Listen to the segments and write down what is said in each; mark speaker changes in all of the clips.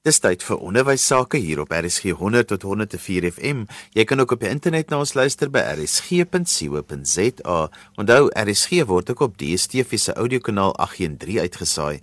Speaker 1: Dis tyd vir onderwys sake hier op RSG 100 tot 104 FM. Jy kan ook op die internet na ons luister by rsg.co.za. Onthou RSG word ook op DStv se audiokanaal 813 uitgesaai.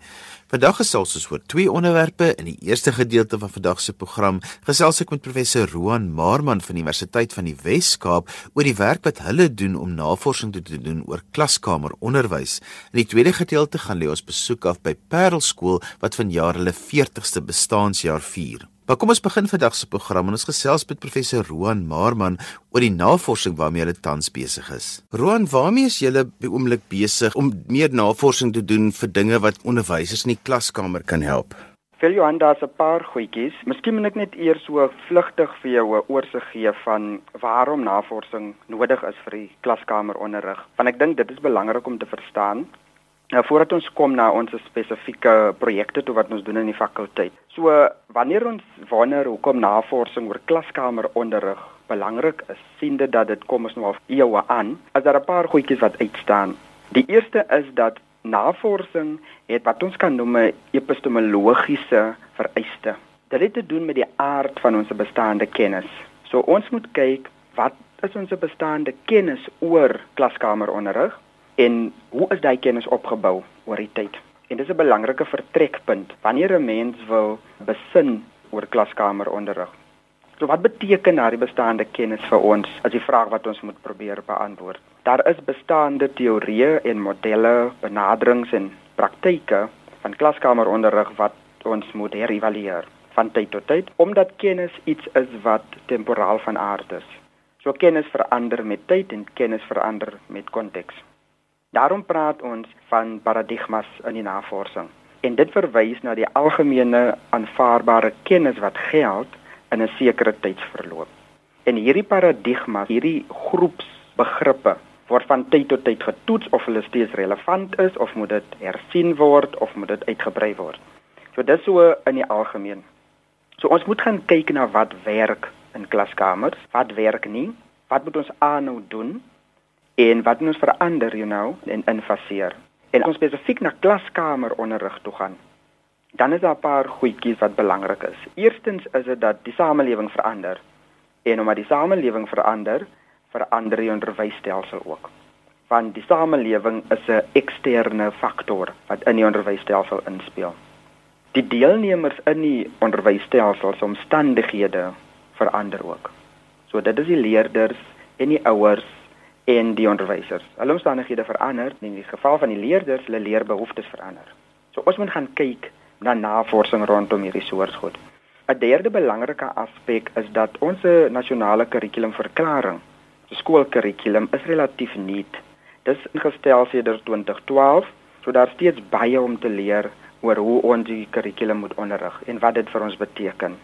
Speaker 1: Vandag gesels ons oor twee onderwerpe in die eerste gedeelte van vandag se program. Gesels ek met professor Roan Marman van die Universiteit van die Wes-Kaap oor die werk wat hulle doen om navorsing te doen oor klaskameronderwys. In die tweede gedeelte gaan lê ons besoek af by Parel Skool wat vanjaar hulle 40ste bestaanjaar vier. Maar kom ons begin vandag se program en ons gesels met professor Roan Marman oor die navorsing waarmee hulle tans besig is. Roan, waarmee is julle by oomblik besig om meer navorsing te doen vir dinge wat onderwysers in die klaskamer kan help?
Speaker 2: Vir Johan daar's 'n paar goedjies. Miskien moet ek net eers so vlugtig vir jou 'n oorsig gee van waarom navorsing nodig is vir die klaskameronderrig. Want ek dink dit is belangrik om te verstaan. Nou voordat ons kom na ons spesifieke projekte toe wat ons doen in die fakulteit. So wanneer ons wonder hoekom navorsing oor klaskameronderrig belangrik is, sien dit dat dit kom ons nou al eeue aan. As daar 'n paar goedjies wat uitstaan. Die eerste is dat navorsing het wat ons kan noem epistemologiese vereiste. Dit het te doen met die aard van ons bestaande kennis. So ons moet kyk wat is ons bestaande kennis oor klaskameronderrig en hoe is daai kennis opgebou oor die tyd? En dis 'n belangrike vertrekpunt wanneer 'n mens wil besin oor klaskameronderrig. So wat beteken daardie bestaande kennis vir ons as die vraag wat ons moet probeer beantwoord? Daar is bestaande teorieë en modelle, benaderings en praktyke van klaskameronderrig wat ons moet herëvalueer van tyd tot tyd omdat kennis iets is wat temporaal van aard is. So kennis verander met tyd en kennis verander met konteks. Daarom praat ons van paradigmas in die navorsing. En dit verwys na die algemene aanvaarbare kennis wat geld in 'n sekere tydsverloop. En hierdie paradigmas, hierdie groepsbegrippe word van tyd tot tyd getoets of hulle steeds relevant is of moet dit hersien word of moet dit uitgebrei word. So dis so in die algemeen. So ons moet gaan kyk na wat werk in klaskamers, wat werk nie, wat moet ons aanhou doen en wat ons verander you know en infaseer? En ons spesifiek na klaskamer onderrig toe gaan. Dan is daar 'n paar goedjies wat belangrik is. Eerstens is dit dat die samelewing verander. En omdat die samelewing verander verander die onderwysstelsel ook. Want die samelewing is 'n eksterne faktor wat in die onderwysstelsel inspel die deelnemers in die onderwysstelsel se omstandighede verander ook. So dit is die leerders en die ouers en die onderwysers. Hulle omstandighede verander en in die geval van die leerders, hulle leerbehoeftes verander. So ons moet gaan kyk na navorsing rondom hierdie soort goed. 'n Derde belangrike aspek is dat ons nasionale kurrikulumverklaring, die skoolkurrikulum is relatief nuut. Dis ingestel sedert 2012, so daar steeds baie om te leer oor hoe ons die kurrikulum moet onderrig en wat dit vir ons beteken.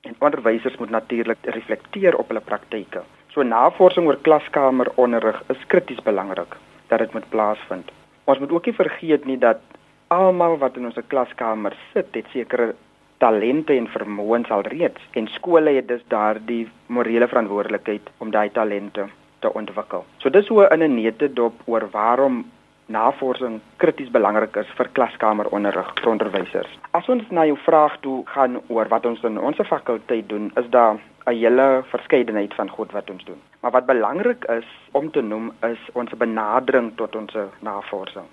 Speaker 2: En onderwysers moet natuurlik reflekteer op hulle praktyke. So navorsing oor klaskameronderrig is krities belangrik dat dit moet plaasvind. Ons moet ook nie vergeet nie dat almal wat in ons klaskamer sit, het sekere talente en vermoëns alreeds en skole het dus daardie morele verantwoordelikheid om daai talente te ontwikkel. So dis hoe in 'n netedop oor waarom navorsing krities belangrik is vir klaskameronderrig vir onderwysers. As ons na jou vraag toe gaan oor wat ons in ons fakulteit doen, is daar hele verskeidenheid van goed wat ons doen. Maar wat belangrik is om te noem is ons benadering tot ons navorsing.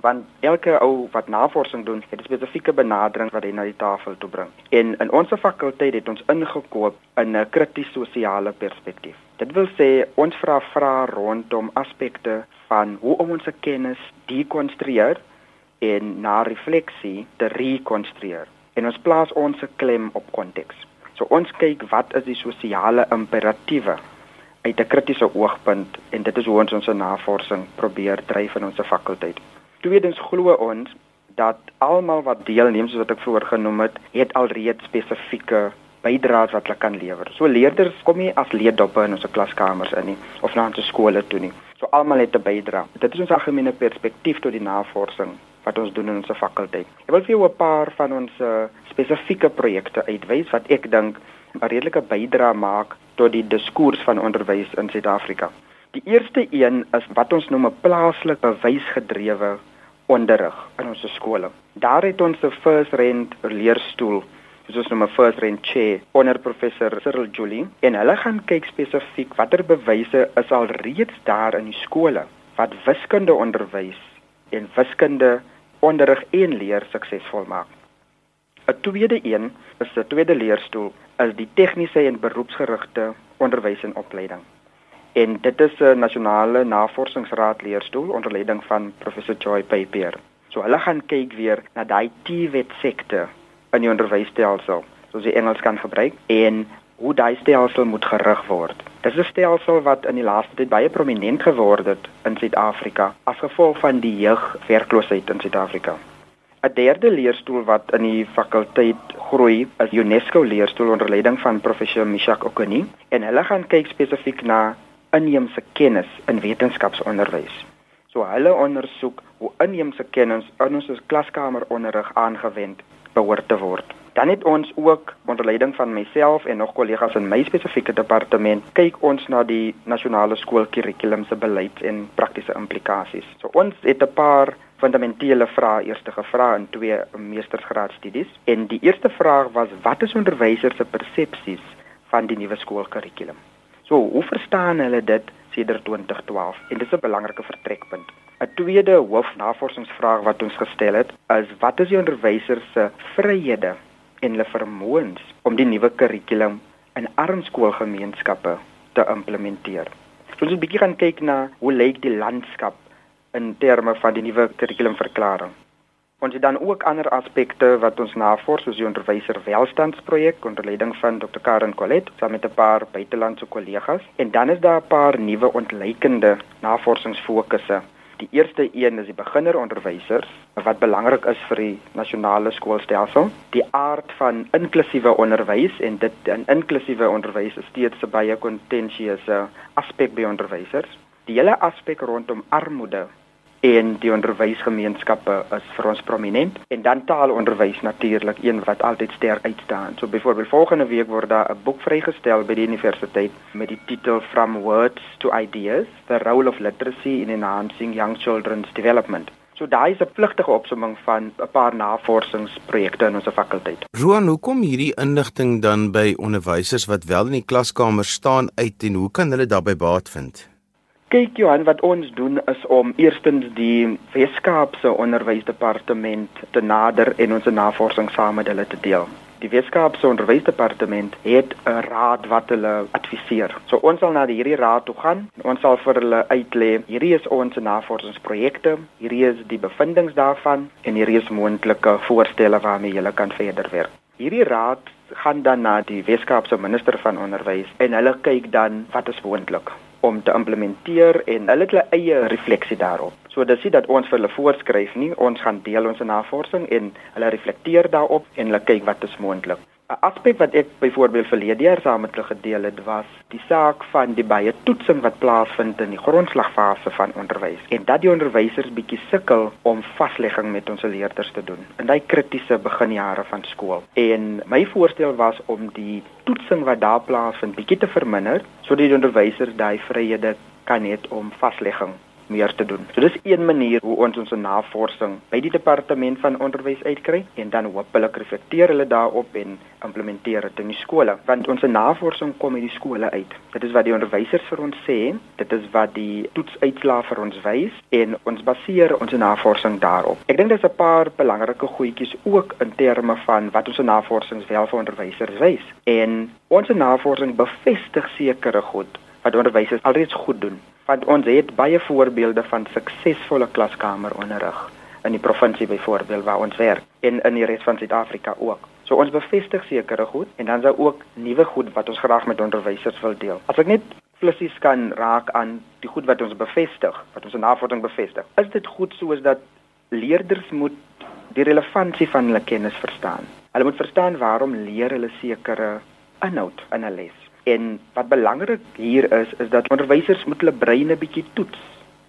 Speaker 2: Want elke ou wat navorsing doen, het 'n spesifieke benadering wat hy na die tafel toe bring. En in ons fakulteit het ons ingekoop in 'n krities sosiale perspektief. Dit wil sê ons vra vrae rondom aspekte van hoe om ons kennis dekonstrueer en na refleksie te rekonstrueer. En ons plaas ons klem op konteks. So ons kyk wat is die sosiale imperatiewe uit 'n kritiese oogpunt en dit is hoe ons ons navorsing probeer dryf in ons fakulteit. Tweedens glo ons dat almal wat deelneem soos wat ek vroeër genoem het, het alreeds spesifieke bydraes wat hulle kan lewer. So leerders kom nie as leerdoppe in ons klaskamers in nie of na ons skole toe nie. So almal het 'n bydrae. Dit is ons algemene perspektief tot die navorsing wat ons doen in ons fakulteit. Ek wil vir jou 'n paar van ons uh, spesifieke projekte uitwys wat ek dink 'n redelike bydrae maak tot die diskurs van onderwys in Suid-Afrika. Die eerste een is wat ons noem 'n plaaslik bewysgedrewe onderrig in ons skole. Daar het ons 'n first rand leerstoel soos noem 'n first rank chair onder professor Cyril Julie en hulle gaan kyk spesifiek watter bewyse is al reeds daar in die skole wat wiskunde onderwys en wiskunde onderrig en leer suksesvol maak. 'n Tweede een is 'n tweede leerstoel is die tegniese en beroepsgerigte onderwys en opleiding. En dit is 'n nasionale navorsingsraad leerstoel onder leiding van professor Joy Papier. So hulle gaan kyk weer na daai TVET sekte in die onderwysstelsel, soos die Engels kan gebruik en hoe daai stelsel moet gerig word. Dis 'n stelsel wat in die laaste tyd baie prominent geword het in Suid-Afrika as gevolg van die jeugwerkloosheid in Suid-Afrika. 'n Derde leerstoel wat in die fakulteit groei, is UNESCO leerstoel onder leiding van professor Mishak Okoni en hulle gaan kyk spesifiek na inheemse kennis in wetenskapsonderwys. So hulle ondersoek hoe inheemse kennis in ons klaskameronderrig aangewend behoort te word. Dan het ons ook onder leiding van myself en nog kollegas in my spesifieke departement kyk ons na die nasionale skoolkurrikulum se beleid en praktiese implikasies. So ons het 'n paar fundamentele vrae eers gevra in twee meestersgraadstudies en die eerste vraag was wat is onderwysers se persepsies van die nuwe skoolkurrikulum? So, hoe verstaan hulle dit sedert 2012? En dis 'n belangrike vertrekpunt. 'n Tweede hoofnavorsingsvraag wat ons gestel het, is wat is die onderwysers se vryhede en hulle vermoëns om die nuwe kurrikulum in armskoolgemeenskappe te implementeer? So, ons 'n bietjie gaan kyk na hoe lyk die landskap in terme van die nuwe kurrikulumverklaring. Ons het dan ook ander aspekte wat ons navors soos die onderwyser welstandsprojek onder leiding van Dr. Karen Collet saam met 'n paar buitelandse kollegas en dan is daar 'n paar nuwe ontleikende navorsingsfokusse. Die eerste een is die beginneronderwysers wat belangrik is vir die nasionale skoolstelsel, die aard van inklusiewe onderwys en dit in inklusiewe onderwys is steeds 'n baie kontensieuse aspek by onderwysers. Die hele aspek rondom armoede en die onderwysgemeenskappe is vir ons prominent en dan taalonderwys natuurlik een wat altyd sterk uitstaan. So byvoorbeeld volgende week word daar 'n boek vrygestel by die universiteit met die titel From Words to Ideas: The Role of Literacy in Enhancing Young Children's Development. So daai is 'n pligtige opsomming van 'n paar navorsingsprojekte in ons fakulteit.
Speaker 1: Roan, hoekom hierdie inligting dan by onderwysers wat wel in die klaskamer staan uit en hoe kan hulle daarbey baat vind?
Speaker 2: Kyk Johan, wat ons doen is om eerstens die Weskaapse Onderwysdepartement te nader en ons navorsing saam met hulle te deel. Die Weskaapse Onderwysdepartement het 'n raad wat hulle adviseer. So ons sal na hierdie raad toe gaan en ons sal vir hulle uitlê hierdie is ons navorsingsprojekte, hierdie is die bevindinge daarvan en hierdie is moontlike voorstelle waarmee julle kan verder werk. Hierdie raad gaan dan na die Weskaapse minister van onderwys en hulle kyk dan wat is moontlik om te implementeer en hulle het hulle eie refleksie daarop. So dis nie dat ons vir hulle voorskryf nie, ons gaan deel ons navorsing en hulle reflekteer daarop en hulle kyk wat is moontlik. 'n Aspek wat ek byvoorbeeld verlede jaar saam met hulle gedeel het, was die saak van die baie toetsing wat plaasvind in die grondslagfase van onderwys en dat die onderwysers bietjie sukkel om vaslegging met ons leerders te doen in daai kritiese beginjare van skool. En my voorstel was om die toetsing wat daar plaasvind bietjie te verminder sodat die onderwysers daai vryhede kan hê om vaslegging meer te doen. So dis een manier hoe ons ons navorsing by die departement van onderwys uitkry en dan hopelik reflekteer hulle daarop en implementeer dit in die skole. Want ons navorsing kom uit die skole uit. Dit is wat die onderwysers vir ons sê, dit is wat die toetsuitslae vir ons wys en ons baseer ons navorsing daarop. Ek dink daar's 'n paar belangrike goedjies ook in terme van wat ons navorsing wel vir onderwysers wys. En ons navorsing bevestig sekere goed wat onderwysers alreeds goed doen want ons het baie voorbeelde van suksesvolle klaskameronderrig in die provinsie byvoorbeeld waar ons werk en in die res van Suid-Afrika ook. So ons bevestig sekere goed en dan is daar ook nuwe goed wat ons graag met onderwysers wil deel. As ek net flissies kan raak aan die goed wat ons bevestig, wat ons in navorsing bevestig. Is dit goed soos dat leerders moet die relevantie van hulle kennis verstaan. Hulle moet verstaan waarom leer hulle sekere inhoud in 'n les. En wat belangrik hier is is dat onderwysers moet hulle breine bietjie toets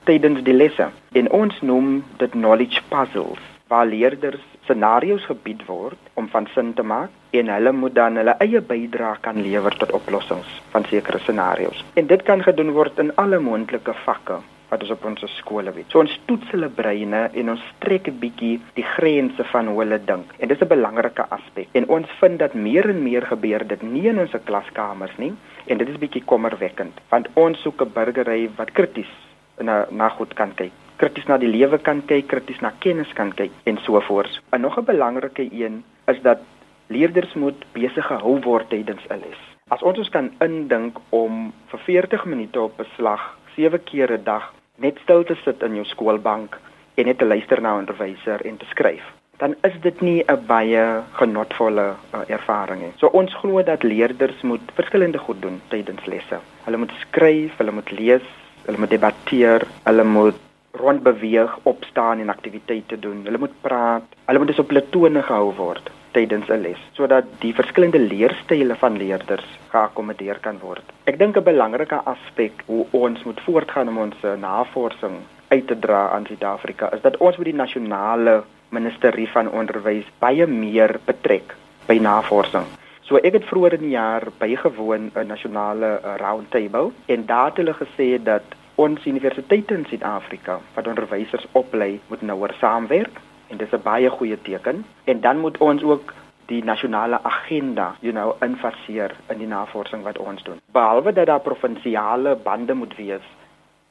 Speaker 2: tydens die lesse. En ons noem dit knowledge puzzles waar leerders scenario's gebied word om van sin te maak en hulle moet dan hulle eie bydrae kan lewer tot oplossings van sekere scenario's. En dit kan gedoen word in alle moontlike vakke wat ons op ons skole het. So ons toets hulle breine en ons trek 'n bietjie die grense van hoe hulle dink. En dis 'n belangrike aspek. En ons vind dat meer en meer gebeur dit nie in ons klaskamers nie en dit is bietjie kommerwekkend want ons soek 'n burgery wat krities na na goed kan kyk krities na die lewe kan kyk, krities na kennis kan kyk en so voort. En nog 'n belangrike een is dat leerders moet besig gehou word tydens 'n les. As ons ons kan indink om vir 40 minute op 'n slag 7 keer 'n dag net stil te sit in jou skoolbank en net te luister na 'n onderwyser en te skryf, dan is dit nie 'n baie genotvolle uh, ervaring nie. So ons glo dat leerders moet verskillende goed doen tydens lesse. Hulle moet skryf, hulle moet lees, hulle moet debatteer, hulle moet rondbeweeg, opstaan en aktiwiteite doen. Hulle moet praat. Hulle moet dus op platone gehou word tydens 'n les sodat die verskillende leerstyle van leerders geakkommodeer kan word. Ek dink 'n belangrike aspek hoe ons moet voortgaan om ons navorsing uit te dra aan Suid-Afrika is dat ons met die nasionale ministerie van onderwys baie meer betrek by navorsing. So ek het vroeër in die jaar bygewoon 'n nasionale eh, roundtable en daar het hulle gesê dat ons universiteite in Suid-Afrika wat onderwysers oplei moet nouer saamwerk en dis 'n baie goeie teken en dan moet ons ook die nasionale agenda, you know, infaseer in die navorsing wat ons doen. Behalwe dat daar provinsiale bande moet wees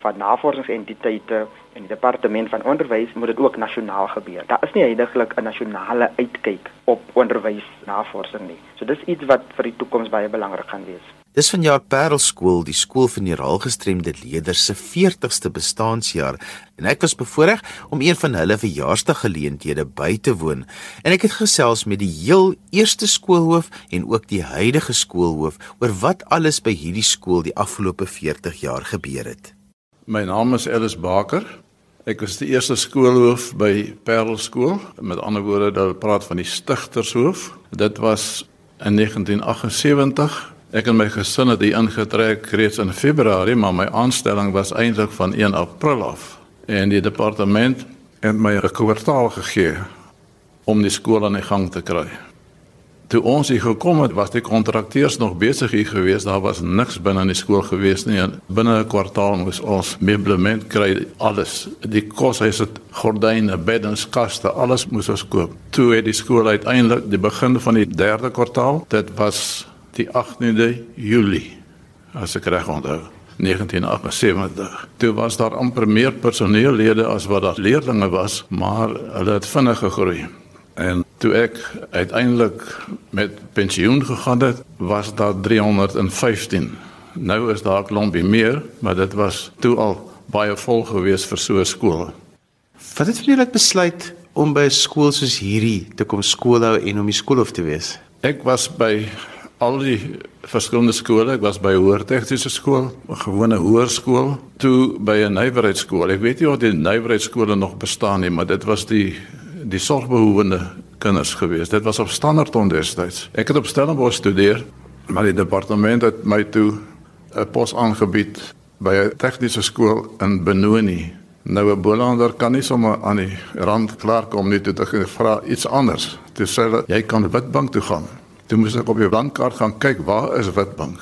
Speaker 2: van navorsingsentiteite en die departement van onderwys, moet dit ook nasionaal gebeur. Daar is nie heidaglik 'n nasionale uitkyk op onderwysnavorsing nie. So dis iets wat vir die toekoms baie belangrik gaan wees.
Speaker 1: Dis vanjaar Parelskool, die skool van die raalgestremde leerders se 40ste bestaanjaar en ek was bevoorreg om een van hulle verjaarsdaggeleenthede by te woon. En ek het gesels met die heel eerste skoolhoof en ook die huidige skoolhoof oor wat alles by hierdie skool die afgelope 40 jaar gebeur het.
Speaker 3: My naam is Ellis Baker. Ek was die eerste skoolhoof by Parelskool. Met ander woorde, dat praat van die stigtershoof. Dit was in 1978 Ek en my gesin het hier ingetrek reeds in Februarie, maar my aanstelling was eintlik van 1 April af. En die departement het my 'n kwartaal gegee om die skool aan die gang te kry. Toe ons hier gekom het, was die kontrakteurs nog besig hier gewees. Daar was niks binne in die skool gewees nie. Binne 'n kwartaal moes ons meublement kry, alles. Die kos, hy het gordyne, beddens, kaste, alles moes ons koop. Toe het die skool uiteindelik die begin van die derde kwartaal, dit was die 18de Julie as ek reg onthou 1978. Toe was daar amper meer personeellede as wat daar leerders was, maar hulle het vinnig gegroei. En toe ek uiteindelik met pensioen gegaan het, was daar 315. Nou is daar klompie meer, maar dit was toe al baie vol gewees vir so 'n skool.
Speaker 1: Wat het julle besluit om by 'n skool soos hierdie te kom skoolhou en om die skoolhof te wees?
Speaker 3: Ek was by al die verskillende skole. Ek was by Hoër Tegniese Skool, 'n gewone hoërskool, toe by 'n nywerheidskool. Ek weet nie of die nywerheidskole nog bestaan nie, maar dit was die die sorgbehoevende kinders gewees. Dit was op standaard onderwys. Ek het op Stellenbosch studeer, maar die departement het my toe 'n pos aangebied by 'n tegniese skool in Benoni. Nou 'n Bolander kan nie sommer aan die rand klaarkom nie toe te vra iets anders. Dis sê jy kan Witbank toe gaan. Toe moes ek op die landkaart gaan kyk waar is Witbank.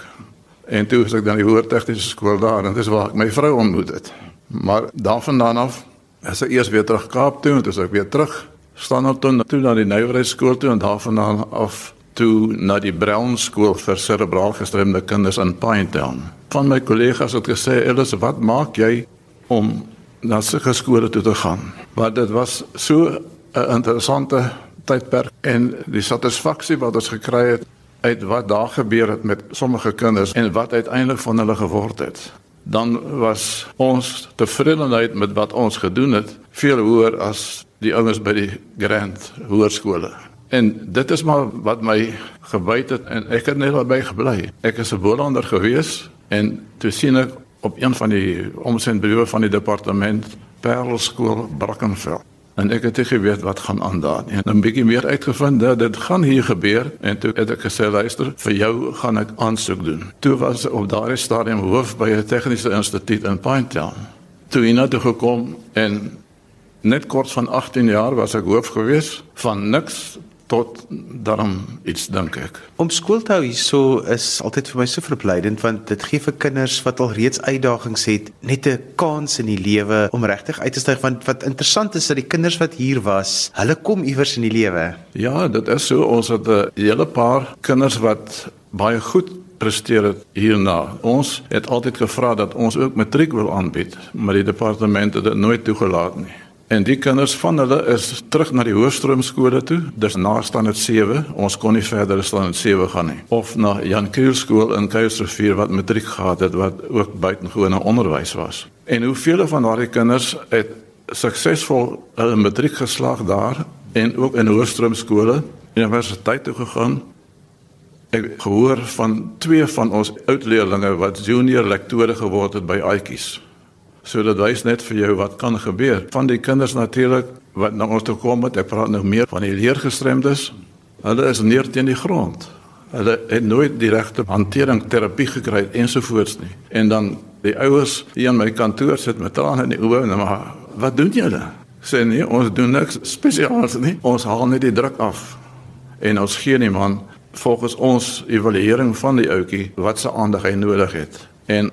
Speaker 3: En toe is ek dan die hoër tegniese skool daar en dis waar ek my vrou ontmoet het. Maar daarvandaan af is ek eers weer terug Kaap toe en toe is ek weer terug Standerton toe na die nywerheidskool toe en daarvandaan af toe na die Brown skool vir serebraal gestremde kinders in Pinetown. Van my kollegas het gesê, "Ellis, wat maak jy om na sulke skole toe te gaan?" Want dit was so 'n interessante tydperk en die satisfaksie wat ons gekry het uit wat daar gebeur het met sommige kinders en wat uiteindelik van hulle geword het. Dan was ons tevredenheid met wat ons gedoen het veel hoër as die ouens by die Grand Hoërskole. En dit is maar wat my gebyt het en ek het net daarby gebly ek is 'n boelander gewees en toe sien ek op een van die omsendbriewe van die departement Parelskool Brackenfell en ek het nie geweet wat gaan aan daar nie. En 'n bietjie meer uitgevind dat dit gaan hier gebeur en toe het ek gesê luister, vir jou gaan ek aansoek doen. Toe was op daardie stadium hoof by 'n tegniese instituut in Pinetown. Toe hy nou toe gekom en net kort van 18 jaar was ek hoof gewees van niks tot daarom iets dink ek.
Speaker 1: Om skool te hou hierso is altyd vir my so verblydend want dit gee vir kinders wat al reeds uitdagings het net 'n kans in die lewe om regtig uit te styg want wat interessant is dat die kinders wat hier was, hulle kom iewers in die lewe.
Speaker 3: Ja, dit is so ons het 'n hele paar kinders wat baie goed presteer het hierna. Ons het altyd gevra dat ons ook matriek wil aanbied, maar die departement het dit nooit toegelaat nie. En die kinders van hulle is terug na die hoofstroomskole toe. Dis na standaard 7. Ons kon nie verder as standaard 7 gaan nie. Of na Jan Kriel skool in Kuilsrivier wat matriek gehad het wat ook buitengewone onderwys was. En hoeveel van daardie kinders het suksesvol hulle matriek geslaag daar en ook in hoofstroomskole universiteit toe gegaan? Ek gehoor van twee van ons oud leerders wat junior lektore geword het by Aitjies. So dit wys net vir jou wat kan gebeur. Van die kinders natuurlik wat na ons toe kom, ek praat nog meer van die leergestremdes. Hulle is neer teen die grond. Hulle het nooit die regte hantering terapie gekry ensovoorts nie. En dan die ouers hier in my kantoor sit met trane in die oë en maar wat doen julle? Sê nee, ons doen niks spesiaals nie. Ons haal net die druk af. En ons gee nie man volgens ons evaluering van die ouetjie wat se aandag hy nodig het. En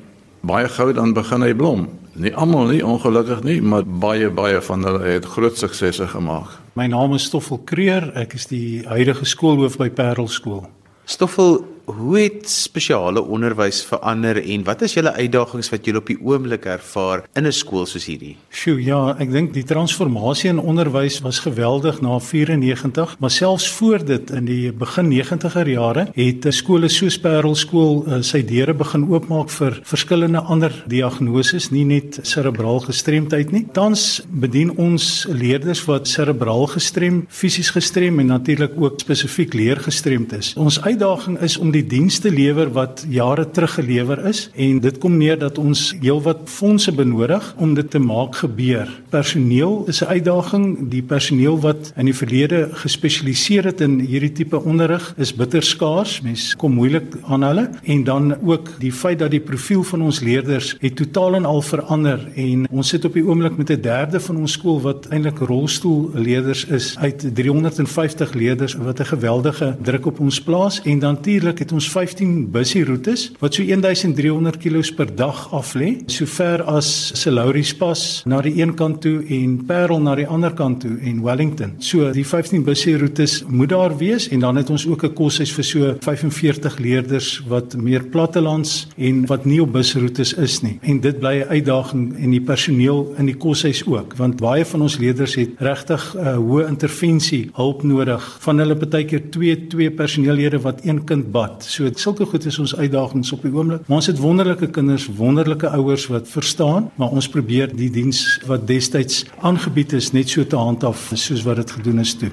Speaker 3: baie gou dan begin hy blom. Nie almal nie ongelukkig nie, maar baie baie van hulle het groot suksesse gemaak.
Speaker 4: My naam is Stoffel Kreer, ek is die huidige skoolhoof by Parel skool.
Speaker 1: Stoffel, hoe het spesiale onderwys verander en wat is julle uitdagings wat julle op die oomblik ervaar in 'n skool soos hierdie?
Speaker 4: Sjoe, ja, ek dink die transformasie in onderwys was geweldig na 94, maar selfs voor dit in die begin 90er jare het skole soos Parelskool uh, sy deure begin oopmaak vir verskillende ander diagnoses, nie net serebraal gestremdheid nie. Tans bedien ons leerders wat serebraal gestrem, fisies gestrem en natuurlik ook spesifiek leergestremd is. Ons uitdaging is om die dienste lewer wat jare terug gelewer is en dit kom neer dat ons heelwat fondse benodig om dit te maak gebeur. Personeel is 'n uitdaging. Die personeel wat in die verlede gespesialiseer het in hierdie tipe onderrig is bitter skaars. Mens kom moeilik aan hulle en dan ook die feit dat die profiel van ons leerders het totaal en al verander en ons sit op die oomblik met 'n derde van ons skool wat eintlik rolstoelleerders is uit 350 leerders wat 'n geweldige druk op ons plaas en natuurlik het ons 15 bussie roetes wat so 1300 km per dag af lê, sover as Selauris pas na die een kant toe en Parel na die ander kant toe en Wellington. So die 15 bussie roetes moet daar wees en dan het ons ook 'n koshuis vir so 45 leerders wat meer plattelands en wat nie op busroetes is nie. En dit bly 'n uitdaging en die personeel in die koshuis ook, want baie van ons leerders het regtig 'n uh, hoë intervensie hulp nodig. Van hulle partykeer 2 2 personeellede wat een kind bad. So sulke goed is ons uitdagings op die oomblik. Maar ons het wonderlike kinders, wonderlike ouers wat verstaan, maar ons probeer die diens wat destyds aangebied is net so te handhaaf soos wat dit gedoen is toe.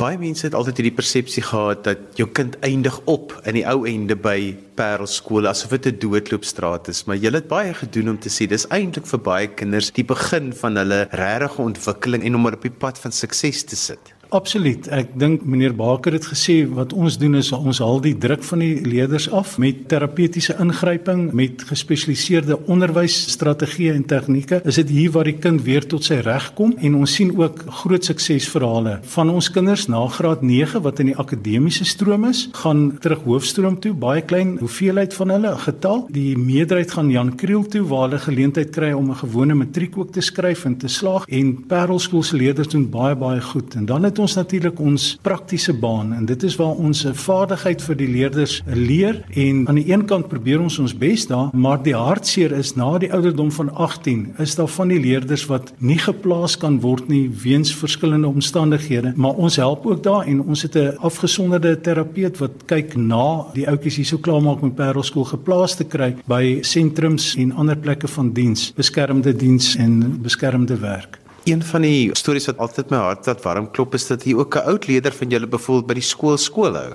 Speaker 1: Baie mense het altyd hierdie persepsie gehad dat jou kind eindig op in die ou ende by Parelskool asof dit 'n doodloopstraat is, maar jy het baie gedoen om te sê dis eintlik vir baie kinders die begin van hulle regte ontwikkeling en om op die pad van sukses te sit.
Speaker 4: Absoluut. Ek dink meneer Baker het gesê wat ons doen is ons haal die druk van die leerders af met terapeutiese ingryping, met gespesialiseerde onderwysstrategieë en tegnieke. Is dit hier waar die kind weer tot sy reg kom en ons sien ook groot suksesverhale van ons kinders na graad 9 wat in die akademiese stroom is, gaan terug hoofstroom toe, baie klein hoeveelheid van hulle getal. Die meerderheid gaan Jan Kriel toe waar hulle geleentheid kry om 'n gewone matriek ook te skryf en te slaag en Parelskool se leerders doen baie baie goed. En dan het ons natuurlik ons praktiese baan en dit is waar ons 'n vaardigheid vir die leerders leer en aan die een kant probeer ons ons bes daar, maar die hartseer is na die ouderdom van 18 is daar van die leerders wat nie geplaas kan word nie weens verskillende omstandighede, maar ons help ook daar en ons het 'n afgesonderde terapeut wat kyk na die ouetjies hierso klaarmaak met Parelskool geplaas te kry by sentrums en ander plekke van diens, beskermde diens en beskermde werk.
Speaker 1: Een van die stories wat altyd my hart laat warm klop is dat hier ook 'n oud leier van julle bevoel by die skool skool hou.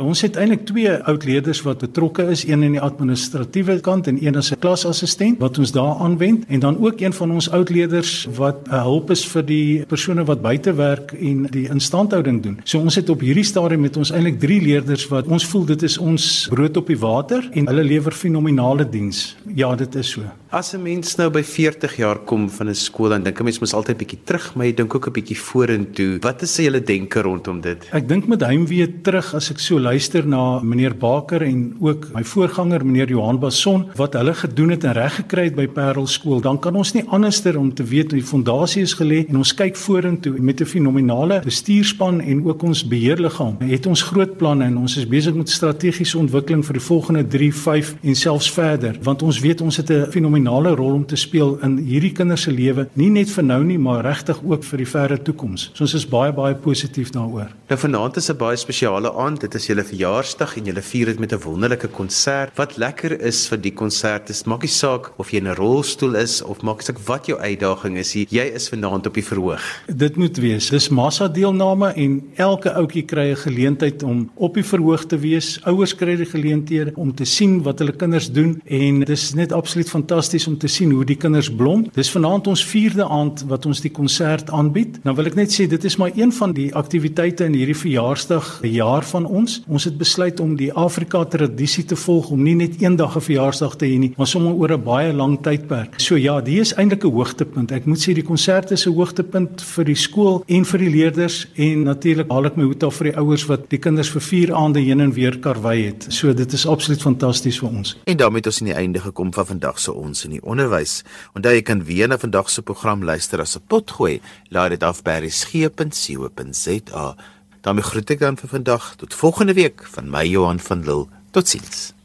Speaker 4: Ons het eintlik twee oud leerders wat betrokke is, een in die administratiewe kant en een as 'n klasassistent wat ons daar aanwend en dan ook een van ons oud leerders wat 'n hulp is vir die persone wat buite werk en die instandhouding doen. So ons het op hierdie stadium met ons eintlik 3 leerders wat ons voel dit is ons brood op die water en hulle lewer fenominale diens. Ja, dit is so.
Speaker 1: As 'n mens nou by 40 jaar kom van 'n skool dan dink 'n mens mos altyd bietjie terug, maar jy dink ook 'n bietjie vorentoe. Wat is julle denke rondom dit?
Speaker 4: Ek dink met heimwee terug as ek so luister na meneer Baker en ook my voorganger meneer Johan Bason wat hulle gedoen het en reg gekry het by Parel skool, dan kan ons nie anderster om te weet die fondasie is gelê en ons kyk vorentoe met 'n fenominale bestuurspan en ook ons beheerliggaam. Het ons groot planne en ons is besig met strategiese ontwikkeling vir die volgende 3, 5 en selfs verder, want ons weet ons het 'n fenominale rol om te speel in hierdie kinders se lewe, nie net vir nou nie, maar regtig ook vir die verre toekoms. So ons is baie baie positief daaroor.
Speaker 1: Nou vanaand is 'n baie spesiale aand. Dit is julle verjaarsdag en julle vier dit met 'n wonderlike konsert. Wat lekker is vir die konsert is maak nie saak of jy in 'n rolstoel is of maak nie saak wat jou uitdaging is, jy is vanaand op die verhoog.
Speaker 4: Dit moet wees. Dis massa deelname en elke ouetjie kry 'n geleentheid om op die verhoog te wees. Ouers kry die geleenthede om te sien wat hulle kinders doen en dis net absoluut fantasties om te sien hoe die kinders blom. Dis vanaand ons 4de aand wat ons die konsert aanbied. Nou wil ek net sê dit is maar een van die aktiwiteite in hierdie verjaarsdag jaar van ons. Ons het besluit om die Afrika tradisie te volg om nie net eendag 'n verjaarsdag te hê nie, maar sommer oor 'n baie lang tydperk. So ja, dit is eintlik 'n hoogtepunt. Ek moet sê die konsert is 'n hoogtepunt vir die skool en vir die leerders en natuurlik haal ek my hoed af vir die ouers wat die kinders vir 4 aande heen en weer karwei het. So dit is absoluut fantasties vir ons.
Speaker 1: En daarmee het ons aan die einde gekom van vandag se ons in die onderwys. Onthou jy kan weer na vandag se program luister as 'n potgooi. Laai dit af by resgep.co.za. daarmee groet ek dan vir vandag tot volgende week van my Johan van Lille. Totsiens.